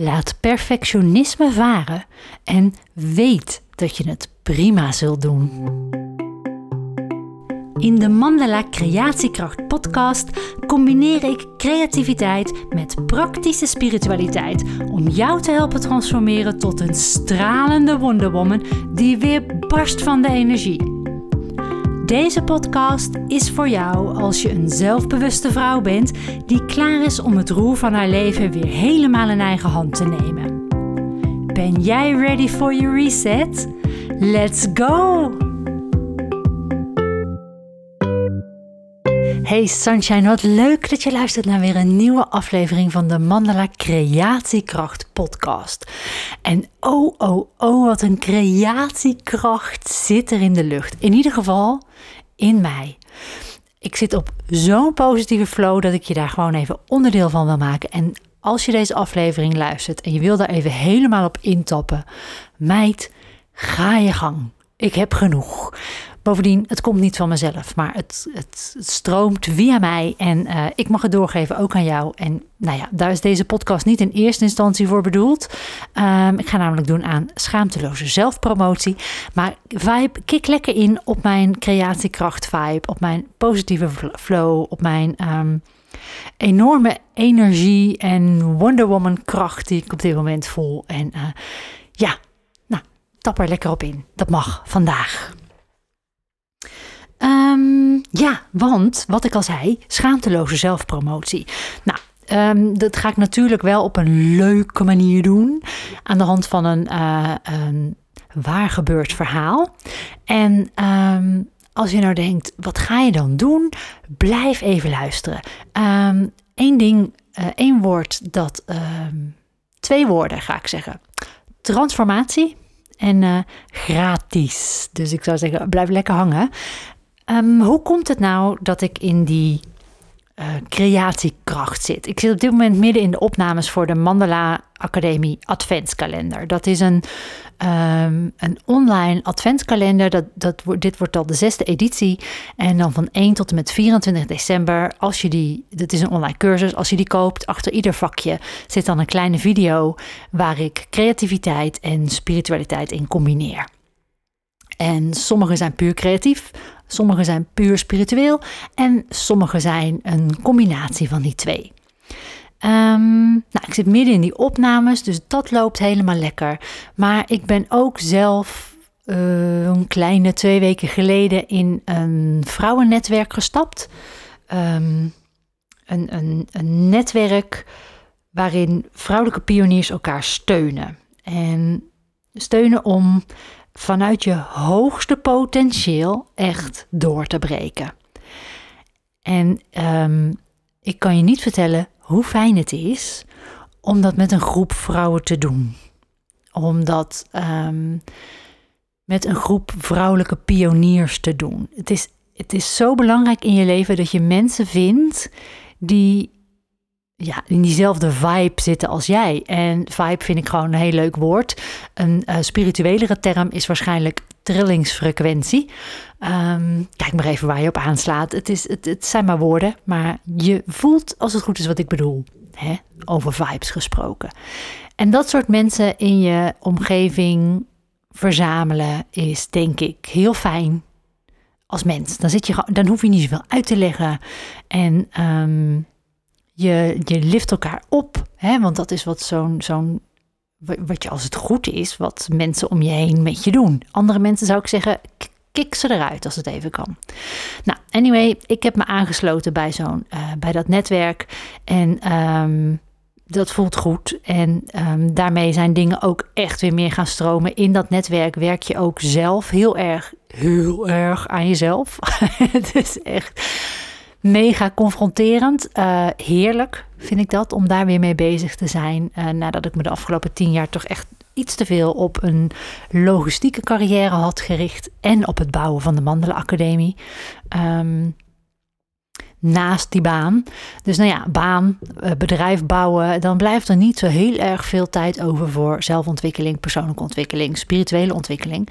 Laat perfectionisme varen en weet dat je het prima zult doen. In de Mandala Creatiekracht podcast combineer ik creativiteit met praktische spiritualiteit om jou te helpen transformeren tot een stralende wonderwoman die weer barst van de energie. Deze podcast is voor jou als je een zelfbewuste vrouw bent die klaar is om het roer van haar leven weer helemaal in eigen hand te nemen. Ben jij ready for your reset? Let's go! Hey Sunshine, wat leuk dat je luistert naar weer een nieuwe aflevering van de Mandala Creatiekracht podcast. En oh, oh, oh, wat een creatiekracht zit er in de lucht. In ieder geval in mij. Ik zit op zo'n positieve flow dat ik je daar gewoon even onderdeel van wil maken. En als je deze aflevering luistert en je wil daar even helemaal op intappen, meid, ga je gang. Ik heb genoeg. Bovendien, het komt niet van mezelf, maar het, het, stroomt via mij en uh, ik mag het doorgeven ook aan jou. En nou ja, daar is deze podcast niet in eerste instantie voor bedoeld. Um, ik ga namelijk doen aan schaamteloze zelfpromotie. Maar vibe, kik lekker in op mijn creatiekracht vibe, op mijn positieve flow, op mijn um, enorme energie en Wonder Woman kracht die ik op dit moment voel. En uh, ja, nou, tap er lekker op in. Dat mag vandaag. Um, ja, want wat ik al zei, schaamteloze zelfpromotie. Nou, um, dat ga ik natuurlijk wel op een leuke manier doen. Aan de hand van een, uh, waar gebeurd verhaal. En um, als je nou denkt, wat ga je dan doen? Blijf even luisteren. Eén ding, uh, één woord dat. twee woorden ga ik zeggen: transformatie en uh, gratis. Dus ik zou zeggen, blijf lekker hangen. Um, hoe komt het nou dat ik in die uh, creatiekracht zit? Ik zit op dit moment midden in de opnames voor de Mandala Academie Adventskalender. Dat is een, um, een online adventskalender. Dat, dat, dit wordt al de zesde editie. En dan van 1 tot en met 24 december. Als je die, dit is een online cursus. Als je die koopt, achter ieder vakje zit dan een kleine video waar ik creativiteit en spiritualiteit in combineer. En sommige zijn puur creatief, sommige zijn puur spiritueel en sommige zijn een combinatie van die twee. Um, nou, ik zit midden in die opnames, dus dat loopt helemaal lekker. Maar ik ben ook zelf uh, een kleine twee weken geleden in een vrouwennetwerk gestapt. Um, een, een, een netwerk waarin vrouwelijke pioniers elkaar steunen. En steunen om vanuit je hoogste potentieel echt door te breken. En um, ik kan je niet vertellen hoe fijn het is om dat met een groep vrouwen te doen. Om dat um, met een groep vrouwelijke pioniers te doen. Het is, het is zo belangrijk in je leven dat je mensen vindt die ja, in diezelfde vibe zitten als jij. En vibe vind ik gewoon een heel leuk woord. Een uh, spirituelere term is waarschijnlijk trillingsfrequentie. Um, kijk maar even waar je op aanslaat. Het, is, het, het zijn maar woorden, maar je voelt als het goed is wat ik bedoel. Hè? Over vibes gesproken. En dat soort mensen in je omgeving verzamelen is denk ik heel fijn als mens. Dan, zit je, dan hoef je niet zoveel uit te leggen. En um, je, je lift elkaar op. Hè? Want dat is wat zo'n zo'n wat je als het goed is, wat mensen om je heen met je doen. Andere mensen zou ik zeggen, kik ze eruit als het even kan. Nou, anyway, ik heb me aangesloten bij zo'n uh, bij dat netwerk en um, dat voelt goed. En um, daarmee zijn dingen ook echt weer meer gaan stromen. In dat netwerk werk je ook zelf heel erg, heel erg aan jezelf. het is echt mega confronterend. Uh, heerlijk vind ik dat, om daar weer mee bezig te zijn. Uh, nadat ik me de afgelopen tien jaar toch echt iets te veel op een logistieke carrière had gericht. En op het bouwen van de Mandelen Academie. Um, naast die baan. Dus nou ja, baan, eh, bedrijf bouwen, dan blijft er niet zo heel erg veel tijd over voor zelfontwikkeling, persoonlijke ontwikkeling, spirituele ontwikkeling.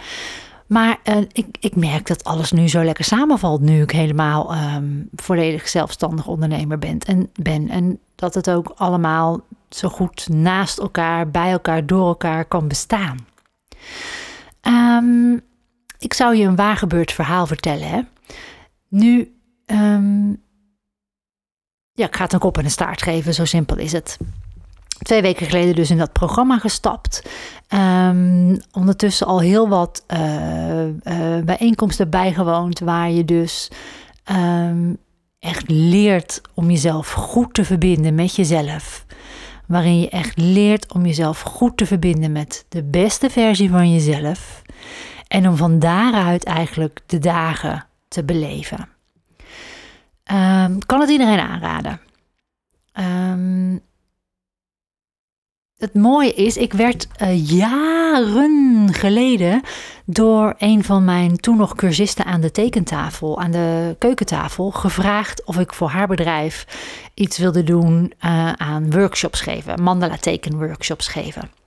Maar uh, ik, ik merk dat alles nu zo lekker samenvalt. Nu ik helemaal um, volledig zelfstandig ondernemer ben en, ben. En dat het ook allemaal zo goed naast elkaar, bij elkaar, door elkaar kan bestaan. Um, ik zou je een waargebeurd verhaal vertellen. Hè? Nu, um, ja, ik ga het een kop en een staart geven, zo simpel is het. Twee weken geleden dus in dat programma gestapt. Um, ondertussen al heel wat uh, uh, bijeenkomsten bijgewoond, waar je dus um, echt leert om jezelf goed te verbinden met jezelf. Waarin je echt leert om jezelf goed te verbinden met de beste versie van jezelf. En om van daaruit eigenlijk de dagen te beleven. Um, kan het iedereen aanraden. Um, het mooie is, ik werd uh, jaren geleden door een van mijn toen nog cursisten aan de tekentafel, aan de keukentafel, gevraagd of ik voor haar bedrijf iets wilde doen uh, aan workshops geven, mandala teken workshops geven.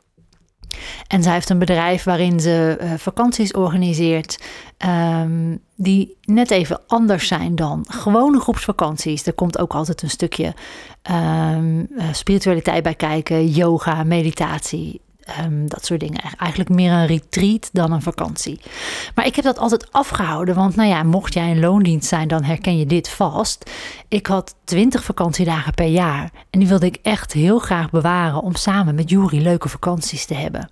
En zij heeft een bedrijf waarin ze uh, vakanties organiseert. Um, die net even anders zijn dan gewone groepsvakanties. Er komt ook altijd een stukje um, spiritualiteit bij kijken, yoga, meditatie. Um, dat soort dingen. Eigenlijk meer een retreat dan een vakantie. Maar ik heb dat altijd afgehouden. Want nou ja, mocht jij een loondienst zijn, dan herken je dit vast. Ik had 20 vakantiedagen per jaar. En die wilde ik echt heel graag bewaren om samen met Jury leuke vakanties te hebben.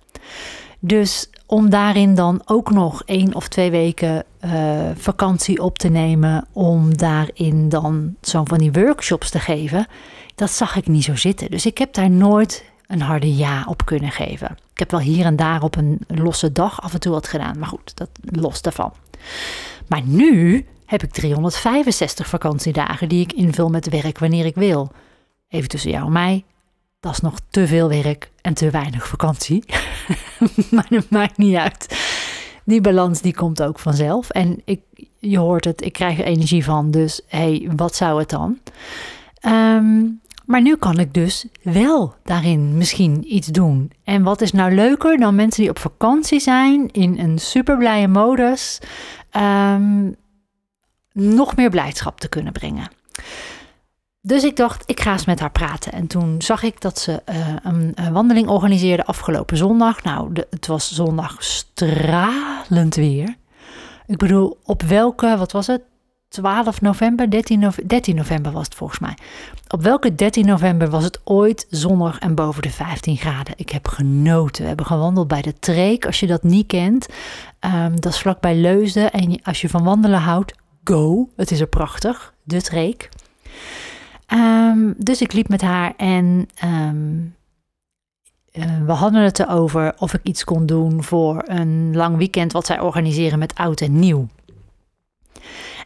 Dus om daarin dan ook nog één of twee weken uh, vakantie op te nemen. Om daarin dan zo'n van die workshops te geven. Dat zag ik niet zo zitten. Dus ik heb daar nooit een harde ja op kunnen geven. Ik heb wel hier en daar op een losse dag af en toe wat gedaan. Maar goed, dat los daarvan. Maar nu heb ik 365 vakantiedagen die ik invul met werk wanneer ik wil. Even tussen jou en mij. Dat is nog te veel werk en te weinig vakantie. maar dat maakt niet uit. Die balans die komt ook vanzelf. En ik, je hoort het, ik krijg er energie van. Dus hey, wat zou het dan? Um, maar nu kan ik dus wel daarin misschien iets doen. En wat is nou leuker dan mensen die op vakantie zijn in een super blije modus, um, nog meer blijdschap te kunnen brengen. Dus ik dacht, ik ga eens met haar praten. En toen zag ik dat ze uh, een, wandeling organiseerde afgelopen zondag. Nou, het was zondag stralend weer. Ik bedoel, op welke, wat was het? 12 november, 13, november, 13 november was het volgens mij. Op welke 13 november was het ooit zonnig en boven de 15 graden? Ik heb genoten. We hebben gewandeld bij de Treek. Als je dat niet kent, um, dat is vlakbij Leusden. En als je van wandelen houdt, go. Het is er prachtig, de Treek. Um, dus ik liep met haar en um, uh, we hadden het erover of ik iets kon doen voor een lang weekend wat zij organiseren met oud en nieuw.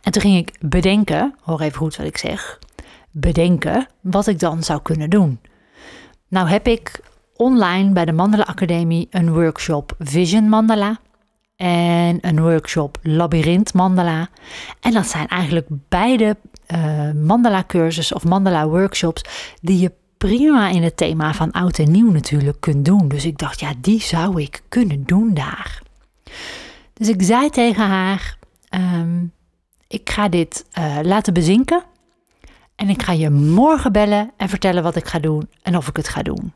En toen ging ik bedenken, hoor even goed wat ik zeg, bedenken wat ik dan zou kunnen doen. Nou heb ik online bij de Mandala Academie een workshop Vision Mandala en een workshop Labyrinth Mandala. En dat zijn eigenlijk beide uh, mandala cursussen of mandala workshops die je prima in het thema van oud en nieuw natuurlijk kunt doen. Dus ik dacht, ja, die zou ik kunnen doen daar. Dus ik zei tegen haar, um, ik ga dit uh, laten bezinken. En ik ga je morgen bellen en vertellen wat ik ga doen en of ik het ga doen.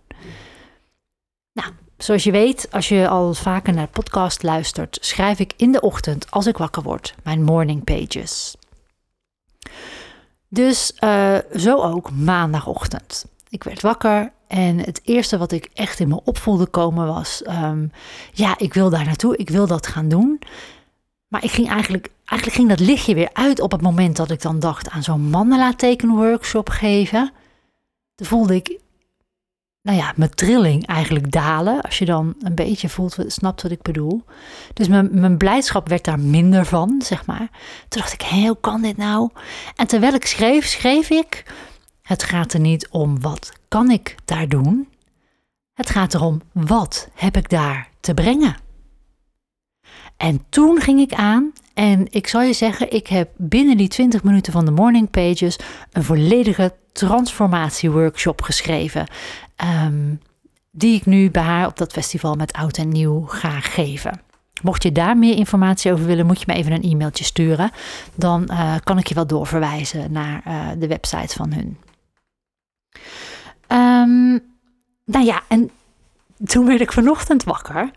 Nou, zoals je weet, als je al vaker naar de podcast luistert, schrijf ik in de ochtend als ik wakker word mijn morning pages. Dus uh, zo ook maandagochtend. Ik werd wakker en het eerste wat ik echt in me opvoelde komen was: um, ja, ik wil daar naartoe, ik wil dat gaan doen. Maar ik ging eigenlijk, eigenlijk ging dat lichtje weer uit op het moment dat ik dan dacht aan zo'n mandala tekenworkshop geven. Toen voelde ik, nou ja, mijn trilling eigenlijk dalen. Als je dan een beetje voelt, snapt wat ik bedoel. Dus mijn, mijn blijdschap werd daar minder van, zeg maar. Toen dacht ik, hoe kan dit nou? En terwijl ik schreef, schreef ik, het gaat er niet om wat kan ik daar doen. Het gaat erom, wat heb ik daar te brengen? En toen ging ik aan en ik zal je zeggen, ik heb binnen die 20 minuten van de morning pages een volledige transformatieworkshop geschreven. Um, die ik nu bij haar op dat festival met oud en nieuw ga geven. Mocht je daar meer informatie over willen, moet je me even een e-mailtje sturen. Dan uh, kan ik je wel doorverwijzen naar uh, de website van hun. Um, nou ja, en toen werd ik vanochtend wakker.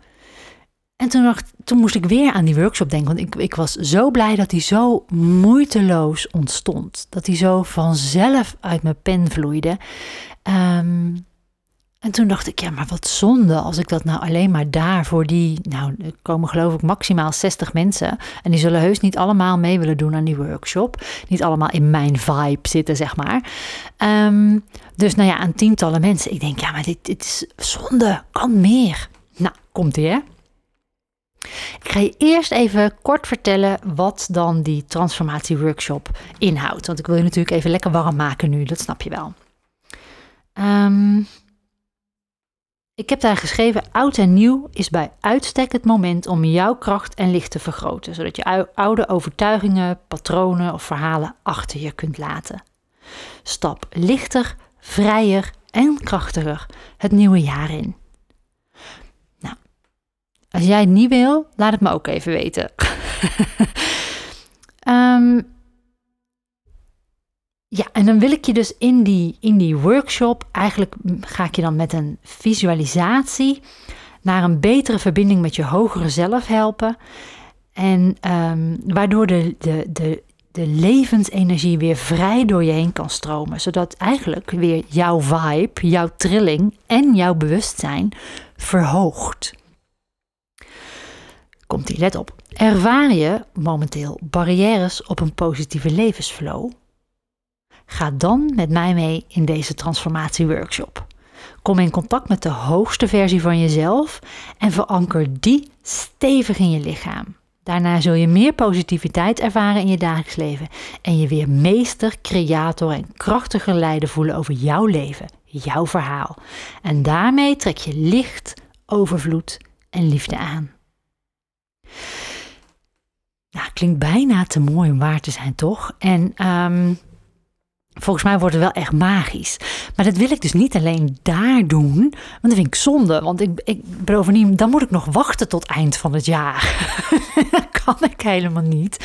En toen, dacht, toen moest ik weer aan die workshop denken. Want ik, ik was zo blij dat die zo moeiteloos ontstond. Dat die zo vanzelf uit mijn pen vloeide. Um, en toen dacht ik, ja, maar wat zonde als ik dat nou alleen maar daar voor die, nou, er komen geloof ik maximaal 60 mensen. En die zullen heus niet allemaal mee willen doen aan die workshop. Niet allemaal in mijn vibe zitten, zeg maar. Um, dus nou ja, aan tientallen mensen. Ik denk, ja, maar dit, dit is zonde, kan meer. Nou, komt ie hè. Ik ga je eerst even kort vertellen wat dan die transformatieworkshop inhoudt. Want ik wil je natuurlijk even lekker warm maken nu, dat snap je wel. Um, ik heb daar geschreven: oud en nieuw is bij uitstek het moment om jouw kracht en licht te vergroten, zodat je oude overtuigingen, patronen of verhalen achter je kunt laten. Stap lichter, vrijer en krachtiger het nieuwe jaar in. Als jij het niet wil, laat het me ook even weten. um, Ja, en dan wil ik je dus in die, in die workshop, eigenlijk ga ik je dan met een visualisatie naar een betere verbinding met je hogere zelf helpen. En um, waardoor de, de, de, de levensenergie weer vrij door je heen kan stromen. Zodat eigenlijk weer jouw vibe, jouw trilling en jouw bewustzijn verhoogt. Komt die, let op. Ervaar je momenteel barrières op een positieve levensflow? Ga dan met mij mee in deze transformatieworkshop. Kom in contact met de hoogste versie van jezelf en veranker die stevig in je lichaam. Daarna zul je meer positiviteit ervaren in je dagelijks leven en je weer meester, creator en krachtiger leider voelen over jouw leven, jouw verhaal. En daarmee trek je licht, overvloed en liefde aan. Nou, klinkt bijna te mooi om waar te zijn, toch? En um, Volgens mij wordt het wel echt magisch. Maar dat wil ik dus niet alleen daar doen. Want dat vind ik zonde. Want ik, ik bovendien, dan moet ik nog wachten tot eind van het jaar. kan ik helemaal niet.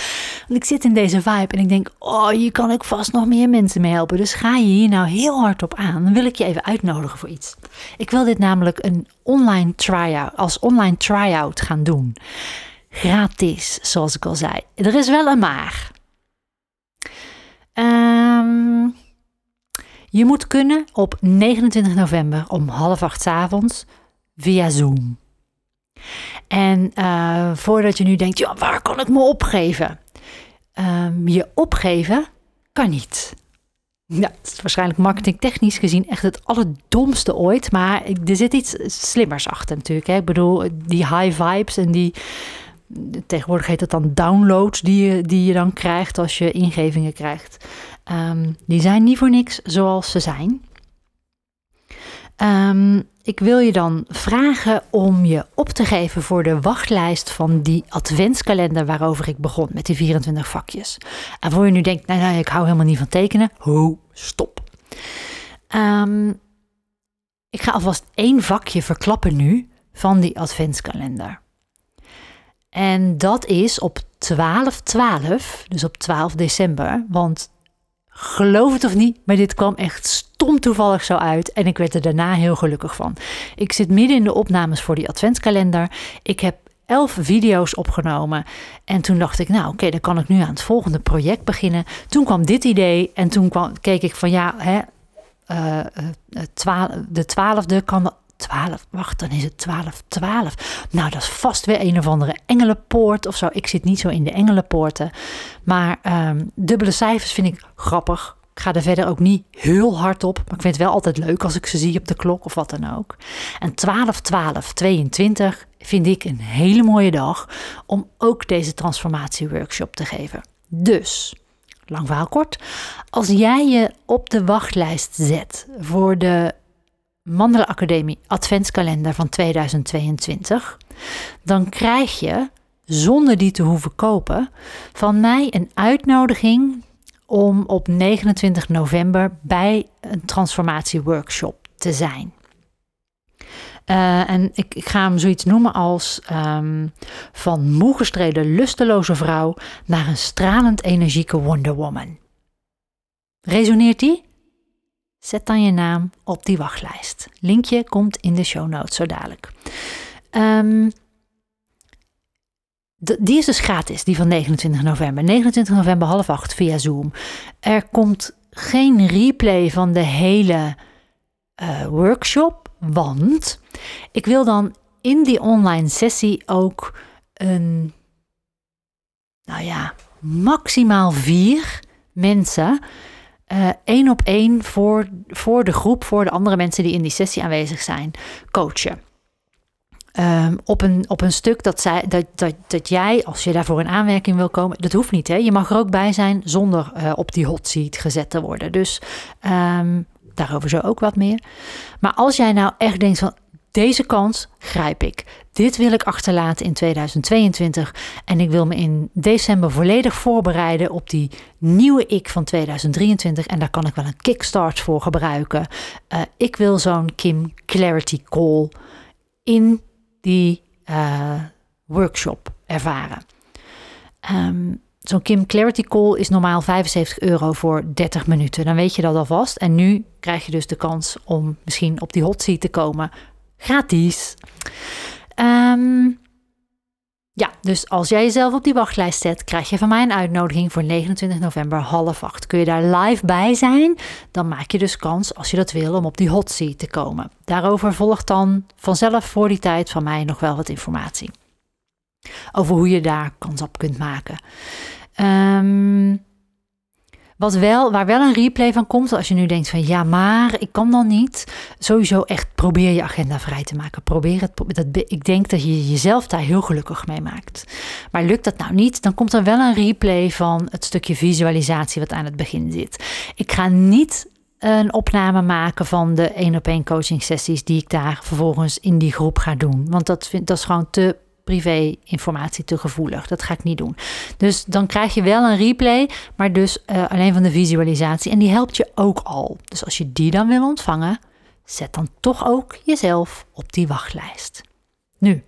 Want ik zit in deze vibe en ik denk, oh, hier kan ik vast nog meer mensen mee helpen. Dus ga je hier nou heel hard op aan. Dan wil ik je even uitnodigen voor iets. Ik wil dit namelijk een online try-out, als online try-out gaan doen. Gratis, zoals ik al zei. Er is wel een maar. Um, je moet kunnen op 29 november om half acht avonds via Zoom. En uh, voordat je nu denkt, ja, waar kan ik me opgeven? Um, je opgeven kan niet. Ja, het is waarschijnlijk marketingtechnisch gezien echt het allerdomste ooit. Maar er zit iets slimmers achter natuurlijk. Hè. Ik bedoel, die high vibes en die tegenwoordig heet het dan downloads die je, die je dan krijgt als je ingevingen krijgt. Um, die zijn niet voor niks zoals ze zijn. Um, ik wil je dan vragen om je op te geven voor de wachtlijst van die adventskalender waarover ik begon met die 24 vakjes. En voor je nu denkt, nou, nou ik hou helemaal niet van tekenen. Ho, stop. Um, ik ga alvast één vakje verklappen nu van die adventskalender. En dat is op 12-12, dus op 12 december. Want geloof het of niet, maar dit kwam echt stom toevallig zo uit. En ik werd er daarna heel gelukkig van. Ik zit midden in de opnames voor die adventskalender. Ik heb elf video's opgenomen. En toen dacht ik, nou oké, dan kan ik nu aan het volgende project beginnen. Toen kwam dit idee en toen keek ik van ja, hè, uh, uh, de twaalfde kan 12, wacht, dan is het 12, 12. Nou, dat is vast weer een of andere engelenpoort of zo. Ik zit niet zo in de engelenpoorten. Maar um, dubbele cijfers vind ik grappig. Ik ga er verder ook niet heel hard op. Maar ik vind het wel altijd leuk als ik ze zie op de klok of wat dan ook. En 12, 12, 22 vind ik een hele mooie dag om ook deze transformatieworkshop te geven. Dus, lang verhaal kort. Als jij je op de wachtlijst zet voor de Mandela Academie Adventskalender van 2022, dan krijg je, zonder die te hoeven kopen, van mij een uitnodiging om op 29 november bij een transformatieworkshop te zijn. Uh, en ik, ik, ga hem zoiets noemen als um, van moe gestreden lusteloze vrouw naar een stralend energieke Wonder Woman. Resoneert die? Zet dan je naam op die wachtlijst. Linkje komt in de show notes zo dadelijk. Um, die is dus gratis, die van 29 november. 29 november half acht via Zoom. Er komt geen replay van de hele uh, workshop, want ik wil dan in die online sessie ook een, nou ja, maximaal vier mensen uh, op één voor, voor de groep, voor de andere mensen die in die sessie aanwezig zijn, coachen. Um, op, een, op een stuk dat, zij, dat, dat, dat jij, als je daarvoor in aanwerking wil komen, dat hoeft niet. Hè? Je mag er ook bij zijn zonder uh, op die hot seat gezet te worden. Dus um, daarover zo ook wat meer. Maar als jij nou echt denkt van deze kans grijp ik. Dit wil ik achterlaten in 2022 en ik wil me in december volledig voorbereiden op die nieuwe ik van 2023 en daar kan ik wel een kickstart voor gebruiken. Uh, ik wil zo'n Kim Clarity Call in die uh, workshop ervaren. Um, Zo'n Kim Clarity Call is normaal 75 euro voor 30 minuten. Dan weet je dat alvast. En nu krijg je dus de kans om misschien op die hot seat te komen. Gratis. Um, ja, dus als jij jezelf op die wachtlijst zet, krijg je van mij een uitnodiging voor 29 november half acht. Kun je daar live bij zijn, dan maak je dus kans, als je dat wil, om op die hot seat te komen. Daarover volgt dan vanzelf voor die tijd van mij nog wel wat informatie. Over hoe je daar kans op kunt maken. Um, wat wel, waar wel een replay van komt, als je nu denkt van ja, maar ik kan dan niet. Sowieso echt probeer je agenda vrij te maken. Probeer het. Dat, ik denk dat je jezelf daar heel gelukkig mee maakt. Maar lukt dat nou niet, dan komt er wel een replay van het stukje visualisatie wat aan het begin zit. Ik ga niet een opname maken van de één op één coaching sessies die ik daar vervolgens in die groep ga doen. Want dat, dat is gewoon te privé-informatie te gevoelig. Dat ga ik niet doen. Dus dan krijg je wel een replay, maar dus uh, alleen van de visualisatie. En die helpt je ook al. Dus als je die dan wil ontvangen, zet dan toch ook jezelf op die wachtlijst. Nu,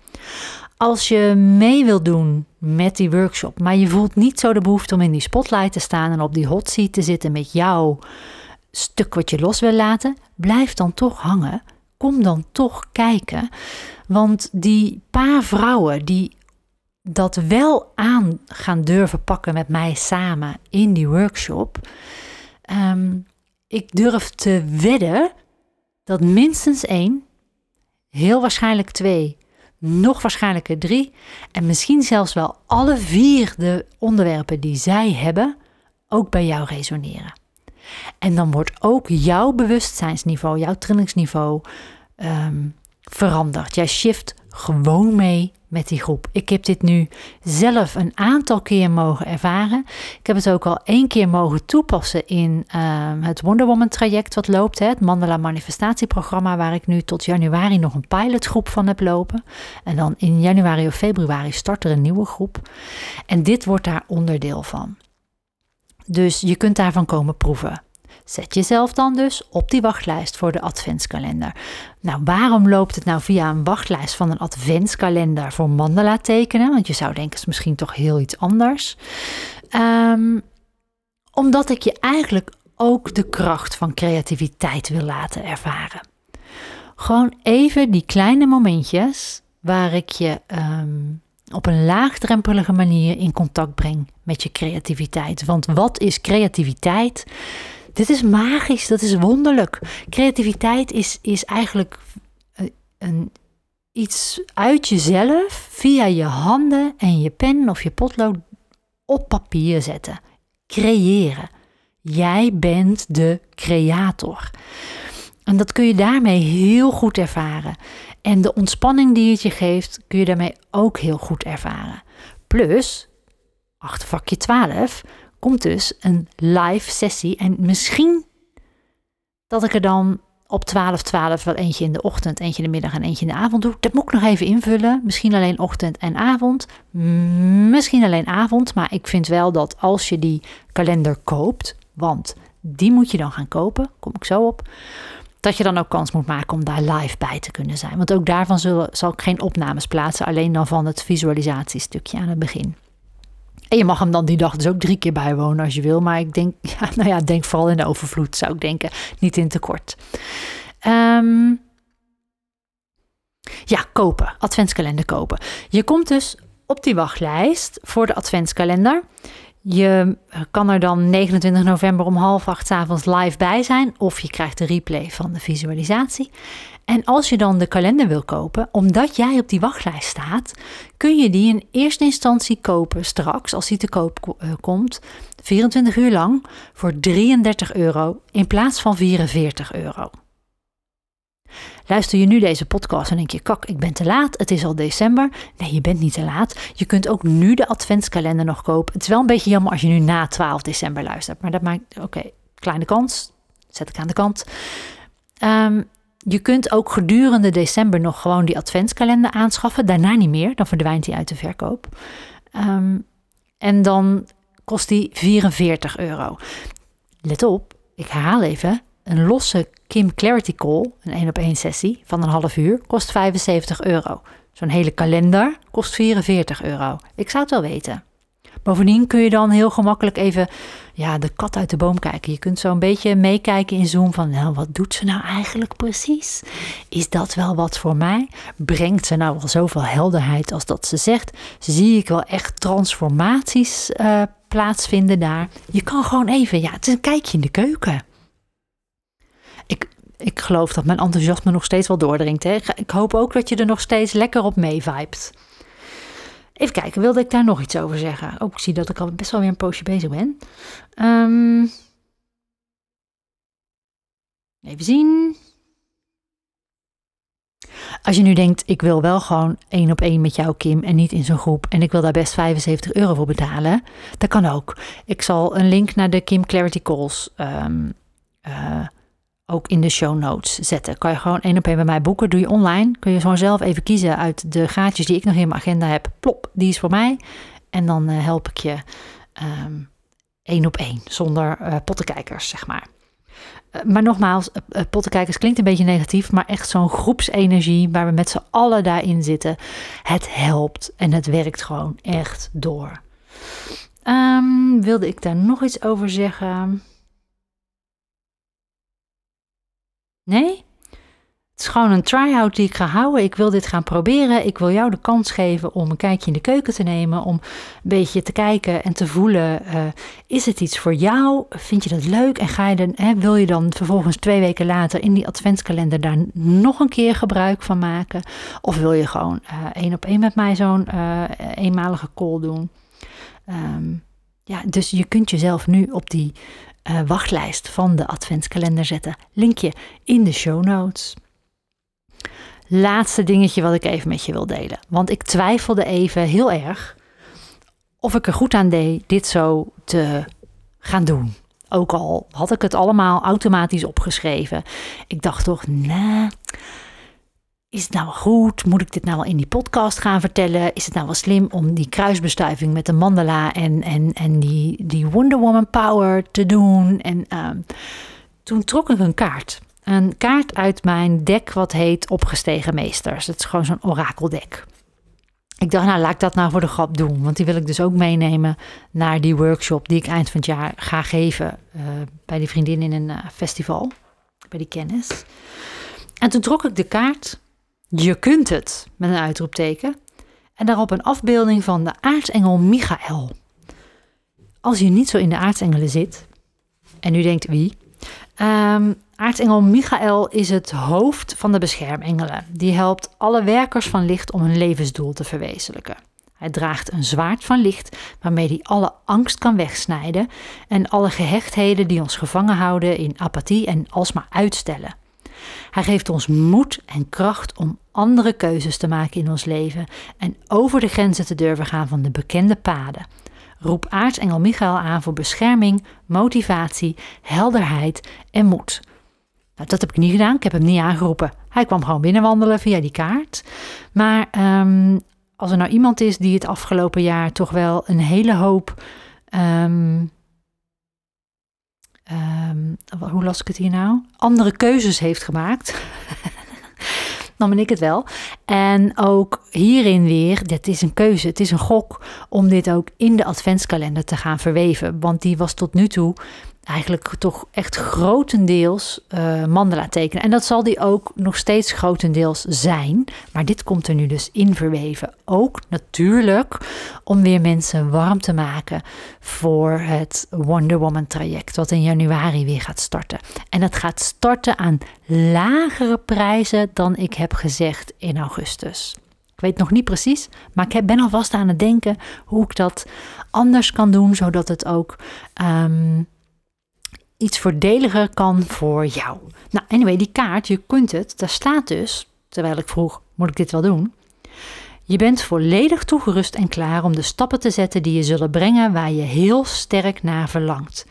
als je mee wilt doen met die workshop, maar je voelt niet zo de behoefte om in die spotlight te staan en op die hot seat te zitten met jouw stuk wat je los wil laten, blijf dan toch hangen. Kom dan toch kijken. Want die paar vrouwen die dat wel aan gaan durven pakken met mij samen in die workshop. Um, ik durf te wedden dat minstens één, heel waarschijnlijk twee, nog waarschijnlijker drie en misschien zelfs wel alle vier de onderwerpen die zij hebben ook bij jou resoneren. En dan wordt ook jouw bewustzijnsniveau, jouw trainingsniveau um, verandert. Jij shift gewoon mee met die groep. Ik heb dit nu zelf een aantal keer mogen ervaren. Ik heb het ook al één keer mogen toepassen in uh, het Wonder Woman traject wat loopt. Hè, het Mandala manifestatieprogramma waar ik nu tot januari nog een pilotgroep van heb lopen. En dan in januari of februari start er een nieuwe groep. En dit wordt daar onderdeel van. Dus je kunt daarvan komen proeven. Zet jezelf dan dus op die wachtlijst voor de adventskalender. Nou, waarom loopt het nou via een wachtlijst van een adventskalender voor mandala tekenen? Want je zou denken, het is misschien toch heel iets anders. Um, omdat ik je eigenlijk ook de kracht van creativiteit wil laten ervaren. Gewoon even die kleine momentjes waar ik je um, op een laagdrempelige manier in contact breng met je creativiteit. Want wat is creativiteit? Dit is magisch, dat is wonderlijk. Creativiteit is, is eigenlijk een, eh, een, iets uit jezelf via je handen en je pen of je potlood op papier zetten. Creëren. Jij bent de creator. En dat kun je daarmee heel goed ervaren. En de ontspanning die het je geeft, kun je daarmee ook heel goed ervaren. Plus, achtervakje 12, komt dus een live sessie. En misschien dat ik er dan op 12, 12 wel eentje in de ochtend, eentje in de middag en eentje in de avond doe. Dat moet ik nog even invullen. Misschien alleen ochtend en avond. Misschien alleen avond. Maar ik vind wel dat als je die kalender koopt, want die moet je dan gaan kopen, kom ik zo op. dat je dan ook kans moet maken om daar live bij te kunnen zijn. Want ook daarvan zullen, zal ik geen opnames plaatsen, alleen dan van het visualisatiestukje aan het begin. Je mag hem dan die dag dus ook drie keer bijwonen als je wil. Maar ik denk, ja, nou ja, denk vooral in de overvloed zou ik denken, niet in tekort. Um, ja, kopen, adventskalender kopen. Je komt dus op die wachtlijst voor de adventskalender. Je eh, kan er dan 29 november om half acht avonds live bij zijn. Of je krijgt de replay van de visualisatie. En als je dan de kalender wil kopen, omdat jij op die wachtlijst staat, kun je die in eerste instantie kopen straks, als die te koop uh, komt, 24 uur lang voor 33 euro in plaats van 44 euro. Luister je nu deze podcast en denk je, kak, ik ben te laat, het is al december. Nee, je bent niet te laat. Je kunt ook nu de adventskalender nog kopen. Het is wel een beetje jammer als je nu na 12 december luistert, maar dat maakt, oké, kleine kans, zet ik aan de kant. Um, je kunt ook gedurende december nog gewoon die adventskalender aanschaffen. Daarna niet meer, dan verdwijnt die uit de verkoop. Um, en dan kost die 44 euro. Let op, ik herhaal even. Een losse Kim Clarity Call, een 1 op 1 sessie van een half uur, kost 75 euro. Zo'n hele kalender kost 44 euro. Ik zou het wel weten. Bovendien kun je dan heel gemakkelijk even ja, de kat uit de boom kijken. Je kunt zo een beetje meekijken in Zoom van, nou, wat doet ze nou eigenlijk precies? Is dat wel wat voor mij? Brengt ze nou wel zoveel helderheid als dat ze zegt? Zie ik wel echt transformaties uh, plaatsvinden daar? Je kan gewoon even, ja, het is een kijkje in de keuken. Ik, geloof dat mijn enthousiasme nog steeds wel doordringt. Hè? Ik hoop ook dat je er nog steeds lekker op meevibet. Even kijken, wilde ik daar nog iets over zeggen? Ook oh, zie dat ik al best wel weer een poosje bezig ben. Um, even zien. Als je nu denkt, ik wil wel gewoon één op één met jou, Kim, en niet in zo'n groep, en ik wil daar best 75 euro voor betalen, dat kan ook. Ik zal een link naar de Kim Clarity Calls um, uh, ook in de show notes zetten. Kan je gewoon één op één bij mij boeken. Doe je online. Kun je gewoon zelf even kiezen uit de gaatjes die ik nog in mijn agenda heb. Plop, die is voor mij. En dan uh, help ik je um, één op één. Zonder uh, pottenkijkers, zeg maar. Uh, maar nogmaals, pottenkijkers klinkt een beetje negatief. Maar echt zo'n groepsenergie waar we met z'n allen daarin zitten. Het helpt en het werkt gewoon echt door. Um, wilde ik daar nog iets over zeggen? Nee? Het is gewoon een try-out die ik ga houden. Ik wil dit gaan proberen. Ik wil jou de kans geven om een kijkje in de keuken te nemen. Om een beetje te kijken en te voelen. Uh, is het iets voor jou? Vind je dat leuk? En ga je dan, hè, wil je dan vervolgens twee weken later in die adventskalender daar nog een keer gebruik van maken? Of wil je gewoon uh, één op één met mij zo'n uh, eenmalige call doen? Um, ja, dus je kunt jezelf nu op die uh, wachtlijst van de adventskalender zetten. Linkje in de show notes. Laatste dingetje wat ik even met je wil delen. Want ik twijfelde even heel erg of ik er goed aan deed dit zo te gaan doen. Ook al had ik het allemaal automatisch opgeschreven. Ik dacht toch, nee, is het nou goed? Moet ik dit nou wel in die podcast gaan vertellen? Is het nou wel slim om die kruisbestuiving met de mandala en, en, en die, die Wonder Woman power te doen? En uh, toen trok ik een kaart. Een kaart uit mijn deck wat heet Opgestegen Meesters. Het is gewoon zo'n orakeldek. Ik dacht, nou laat ik dat nou voor de grap doen. Want die wil ik dus ook meenemen naar die workshop die ik eind van het jaar ga geven uh, bij die vriendin in een uh, festival. Bij die kennis. En toen trok ik de kaart je kunt het, met een uitroepteken. En daarop een afbeelding van de aartsengel Michael. Als je niet zo in de aartsengelen zit, en u denkt wie? Um, aartsengel Michael is het hoofd van de beschermengelen. Die helpt alle werkers van licht om hun levensdoel te verwezenlijken. Hij draagt een zwaard van licht waarmee hij alle angst kan wegsnijden en alle gehechtheden die ons gevangen houden in apathie en alsmaar uitstellen. Hij geeft ons moed en kracht om andere keuzes te maken in ons leven en over de grenzen te durven gaan van de bekende paden. Roep aartsengel Michael aan voor bescherming, motivatie, helderheid en moed. Nou, dat heb ik niet gedaan. Ik heb hem niet aangeroepen. Hij kwam gewoon binnenwandelen via die kaart. Maar um, als er nou iemand is die het afgelopen jaar toch wel een hele hoop um, ehm, hoe las ik het hier nou? Andere keuzes heeft gemaakt. dan ben ik het wel. En ook hierin weer, dit is een keuze, het is een gok om dit ook in de adventskalender te gaan verweven. Want die was tot nu toe eigenlijk toch echt grotendeels uh, mandala tekenen. En dat zal die ook nog steeds grotendeels zijn. Maar dit komt er nu dus in verweven. Ook natuurlijk om weer mensen warm te maken voor het Wonder Woman traject. Wat in januari weer gaat starten. En dat gaat starten aan lagere prijzen dan ik heb gezegd in augustus. Ik weet nog niet precies, maar ik ben alvast aan het denken hoe ik dat anders kan doen, zodat het ook um, iets voordeliger kan voor jou. Nou, anyway, die kaart, je kunt het, daar staat dus, terwijl ik vroeg, moet ik dit wel doen? Je bent volledig toegerust en klaar om de stappen te zetten die je zullen brengen waar je heel sterk naar verlangt.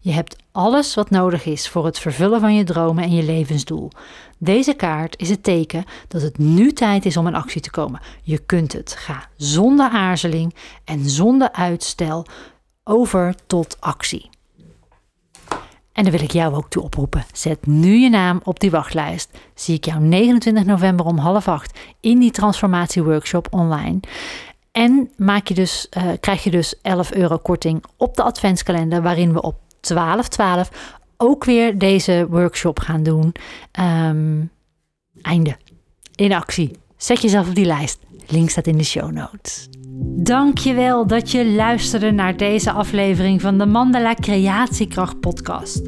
Je hebt alles wat nodig is voor het vervullen van je dromen en je levensdoel. Deze kaart is het teken dat het nu tijd is om in actie te komen. Je kunt het. Ga zonder aarzeling en zonder uitstel over tot actie. En dan wil ik jou ook toe oproepen. Zet nu je naam op die wachtlijst. Zie ik jou 29 november om half acht in die transformatieworkshop online. En maak je dus, uh, krijg je dus 11 euro korting op de adventskalender, waarin we op 12-12 ook weer deze workshop gaan doen. Um, einde. In actie. Zet jezelf op die lijst. Link staat in de show notes. Dankjewel dat je luisterde naar deze aflevering van de Mandala Creatiekracht podcast.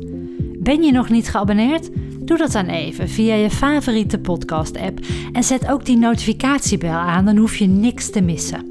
Ben je nog niet geabonneerd? Doe dat dan even via je favoriete podcast app en zet ook die notificatiebel aan, dan hoef je niks te missen.